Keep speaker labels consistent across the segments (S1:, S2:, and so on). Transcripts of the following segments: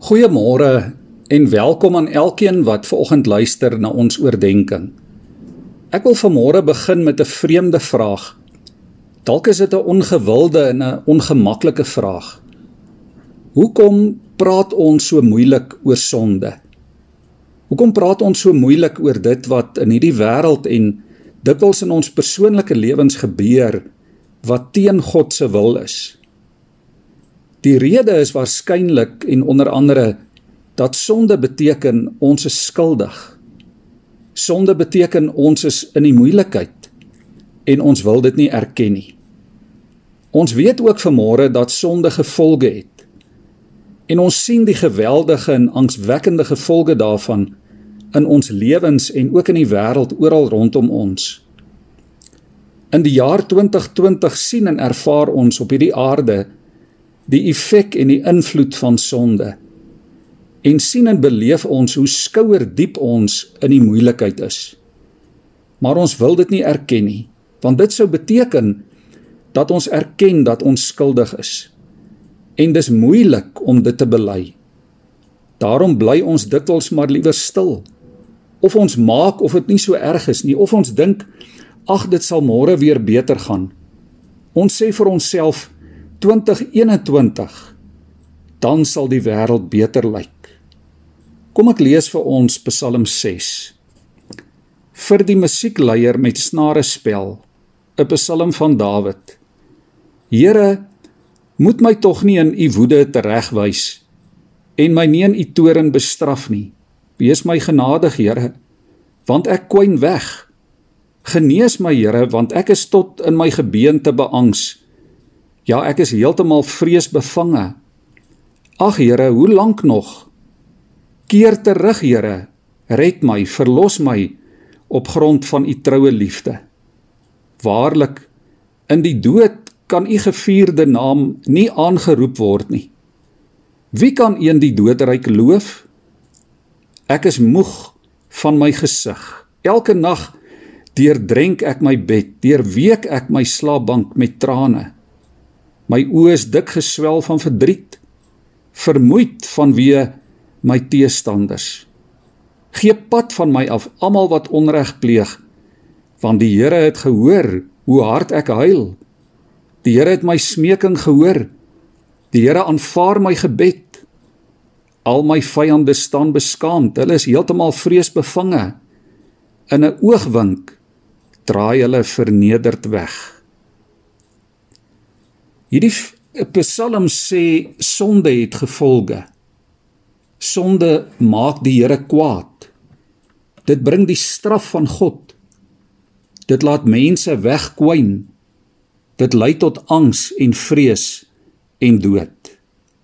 S1: Goeiemôre en welkom aan elkeen wat ver oggend luister na ons oordeenking. Ek wil vanmôre begin met 'n vreemde vraag. Dalk is dit 'n ongewilde en 'n ongemaklike vraag. Hoekom praat ons so moeilik oor sonde? Hoekom praat ons so moeilik oor dit wat in hierdie wêreld en dikwels in ons persoonlike lewens gebeur wat teen God se wil is? Die rede is waarskynlik en onder andere dat sonde beteken ons is skuldig. Sonde beteken ons is in die moeilikheid en ons wil dit nie erken nie. Ons weet ook vanmôre dat sonde gevolge het. En ons sien die geweldige en angswekkende gevolge daarvan in ons lewens en ook in die wêreld oral rondom ons. In die jaar 2020 sien en ervaar ons op hierdie aarde die effek en die invloed van sonde. En sien en beleef ons hoe skouerdiep ons in die moeilikheid is. Maar ons wil dit nie erken nie, want dit sou beteken dat ons erken dat ons skuldig is. En dis moeilik om dit te bely. Daarom bly ons dikwels maar liewer stil. Of ons maak of dit nie so erg is nie, of ons dink ag dit sal môre weer beter gaan. Ons sê vir onsself 2021 dan sal die wêreld beter lyk. Kom ek lees vir ons Psalm 6. Vir die musiekleier met snare spel, 'n Psalm van Dawid. Here, moet my tog nie in u woede teregwys en my nie in u toorn bestraf nie. Wees my genadig, Here, want ek kwyn weg. Genees my, Here, want ek is tot in my gebeente beangs. Ja, ek is heeltemal vreesbevange. Ag Here, hoe lank nog? Keer terug, Here. Red my, verlos my op grond van u troue liefde. Waarlik, in die dood kan u gevierde naam nie aangeroep word nie. Wie kan een die doodryk loof? Ek is moeg van my gesig. Elke nag deurdrenk ek my bed, deurweek ek my slaapbank met trane. My oë is dik geswel van verdriet, vermoeid vanweë my teestanders. Gee pad van my af almal wat onreg pleeg, want die Here het gehoor hoe hard ek huil. Die Here het my smeking gehoor. Die Here aanvaar my gebed. Al my vyande staan beskaamd. Hulle is heeltemal vreesbevange. In 'n oogwink draai hulle vernederd weg. Hierdie Psalm sê sonde het gevolge. Sonde maak die Here kwaad. Dit bring die straf van God. Dit laat mense wegkwyn. Dit lei tot angs en vrees en dood.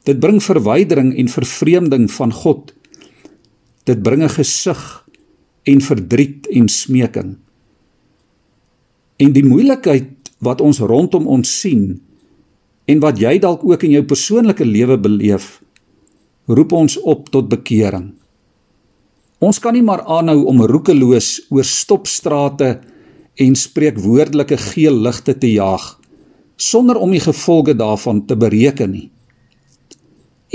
S1: Dit bring verwydering en vervreemding van God. Dit bring 'n gesig en verdriet en smeking. En die moeilikheid wat ons rondom ons sien, en wat jy dalk ook in jou persoonlike lewe beleef, roep ons op tot bekering. Ons kan nie maar aanhou om roekeloos oor stopstrate en spreekwoordelike geel ligte te jaag sonder om die gevolge daarvan te bereken nie.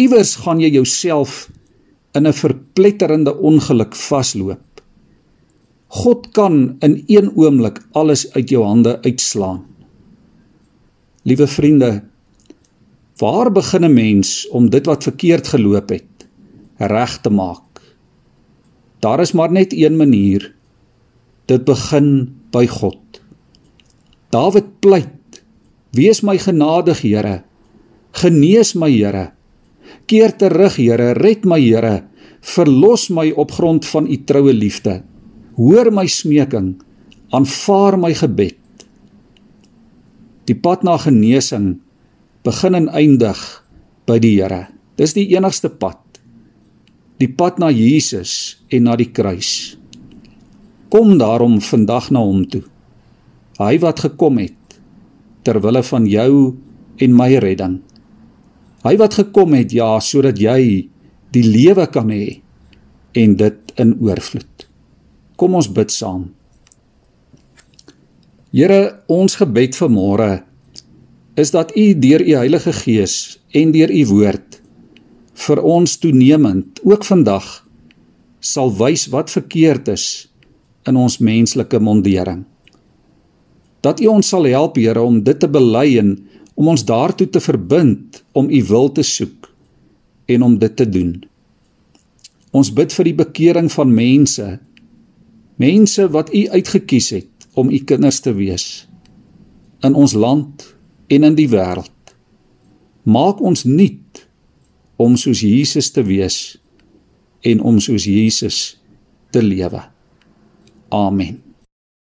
S1: Iewers gaan jy jouself in 'n verpletterende ongeluk vasloop. God kan in een oomblik alles uit jou hande uitslaan. Liewe vriende, Waar begin 'n mens om dit wat verkeerd geloop het reg te maak? Daar is maar net een manier. Dit begin by God. Dawid pleit: "Wees my genadig, Here. Genees my, Here. Keer terug, Here, red my, Here. Verlos my op grond van u troue liefde. Hoor my smeking. Aanvaar my gebed." Die pad na genesing begin en eindig by die Here. Dis die enigste pad. Die pad na Jesus en na die kruis. Kom daarom vandag na hom toe. Hy wat gekom het ter wille van jou en my redding. Hy wat gekom het ja sodat jy die lewe kan hê en dit in oorvloed. Kom ons bid saam. Here, ons gebed vir môre is dat U deur U Heilige Gees en deur U woord vir ons toenemend ook vandag sal wys wat verkeerd is in ons menslike mondering. Dat U ons sal help, Here, om dit te bely en om ons daartoe te verbind om U wil te soek en om dit te doen. Ons bid vir die bekering van mense, mense wat U uitgekies het om U kinders te wees in ons land en in die wêreld. Maak ons nuut om soos Jesus te wees en om soos Jesus te lewe. Amen.